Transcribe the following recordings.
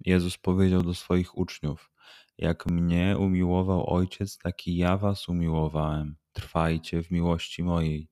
Jezus powiedział do swoich uczniów: Jak mnie umiłował Ojciec, taki ja was umiłowałem. Trwajcie w miłości mojej.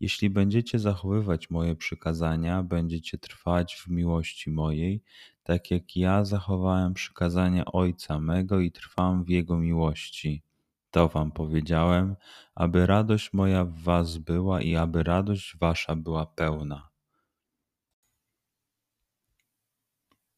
Jeśli będziecie zachowywać moje przykazania, będziecie trwać w miłości mojej, tak jak ja zachowałem przykazania Ojca mego i trwam w Jego miłości. To wam powiedziałem, aby radość moja w was była i aby radość wasza była pełna.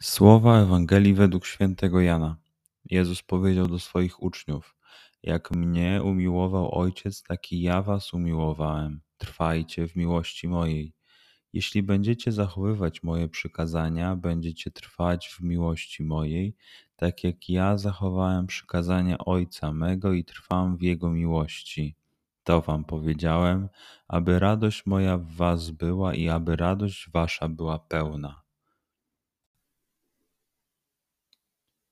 Słowa Ewangelii według świętego Jana. Jezus powiedział do swoich uczniów: Jak mnie umiłował Ojciec, taki ja was umiłowałem. Trwajcie w miłości mojej. Jeśli będziecie zachowywać moje przykazania, będziecie trwać w miłości mojej, tak jak ja zachowałem przykazania Ojca mego i trwam w Jego miłości. To wam powiedziałem, aby radość moja w was była i aby radość wasza była pełna.